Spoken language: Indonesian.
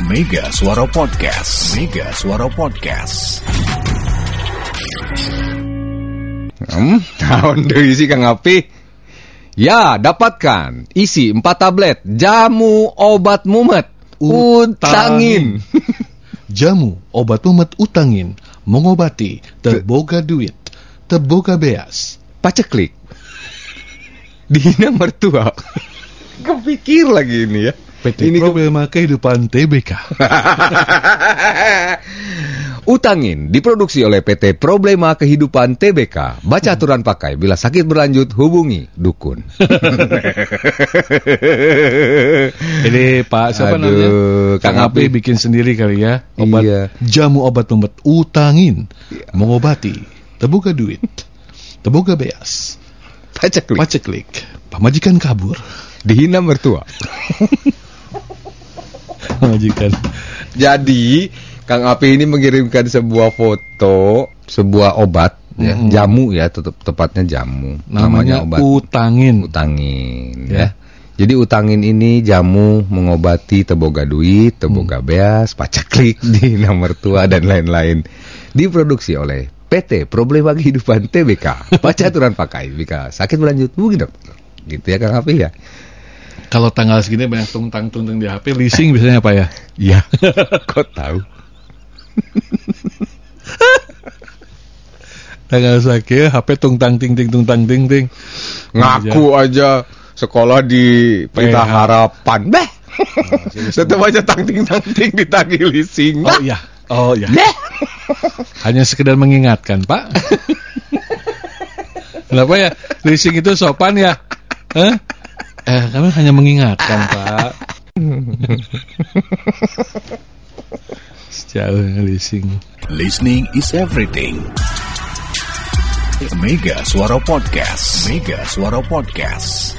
Mega Suara Podcast. Mega Suara Podcast. Hmm, tahun deui sih Kang Api. Ya, dapatkan isi 4 tablet jamu obat mumet. Utangin. Jamu obat mumet utangin mengobati teboga duit, teboga beas. Paceklik. Dihina mertua. Kepikir lagi ini ya. PT Ini ke- Problema Kehidupan TBK. Utangin diproduksi oleh PT Problema Kehidupan TBK. Baca aturan pakai. Bila sakit berlanjut hubungi dukun. Ini Pak siapa Aduh, namanya? Kang Api bikin sendiri kali ya. Obat Iya. jamu obat mumet utangin mengobati teboga duit, teboga beas. Paceklik. Paceklik, pamajikan kabur. Dihina mertua. Pamajikan. Jadi Kang Api ini mengirimkan sebuah foto, sebuah obat, ya, Mm-mm. jamu ya, tetap tepatnya jamu. Namanya, obat utangin. utangin, Ya. ya. Jadi utangin ini jamu mengobati teboga duit, teboga beas, pacaklik di nomor tua dan lain-lain. Diproduksi oleh PT Problema Kehidupan TBK. Baca aturan pakai. Jika sakit berlanjut, hubungi dokter. Gitu ya Kang Api ya. Kalau tanggal segini banyak tungtang tungtang di HP, leasing biasanya apa ya? Iya. Kok tahu? Tanggal sakit, HP tungtang ting ting tungtang ting ting. Ngaku aja sekolah di Pelita PH. Harapan. Beh. Tetap aja tangting tangting ditagih leasing. Oh iya, oh iya. Beh. Hanya sekedar mengingatkan, Pak. Kenapa ya? Leasing itu sopan ya? Hah? Eh, kami hanya mengingatkan, Pak. Sejauh leasing. Listening is everything. Mega Suara Podcast. Mega Suara Podcast.